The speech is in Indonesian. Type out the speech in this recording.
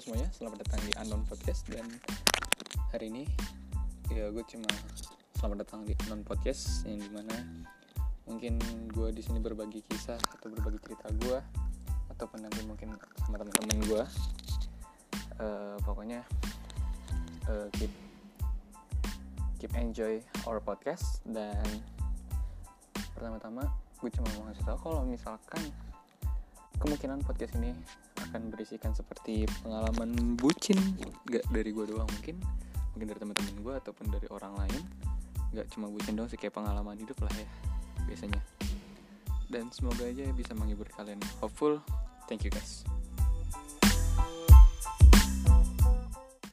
halo semuanya, selamat datang di Unknown Podcast. Dan hari ini ya gue cuma selamat datang di Unknown Podcast yang di mana mungkin gue di sini berbagi kisah atau berbagi cerita gue ataupun nanti mungkin sama teman-teman gue uh, pokoknya uh, keep keep enjoy our podcast. Dan pertama-tama gue cuma mau ngasih tau kalau misalkan kemungkinan podcast ini akan berisikan seperti pengalaman bucin gak dari gue doang mungkin mungkin dari teman-teman gue ataupun dari orang lain. Gak cuma bucin doang sih kayak pengalaman hidup lah ya biasanya. Dan semoga aja bisa menghibur kalian. Hopeful. Thank you guys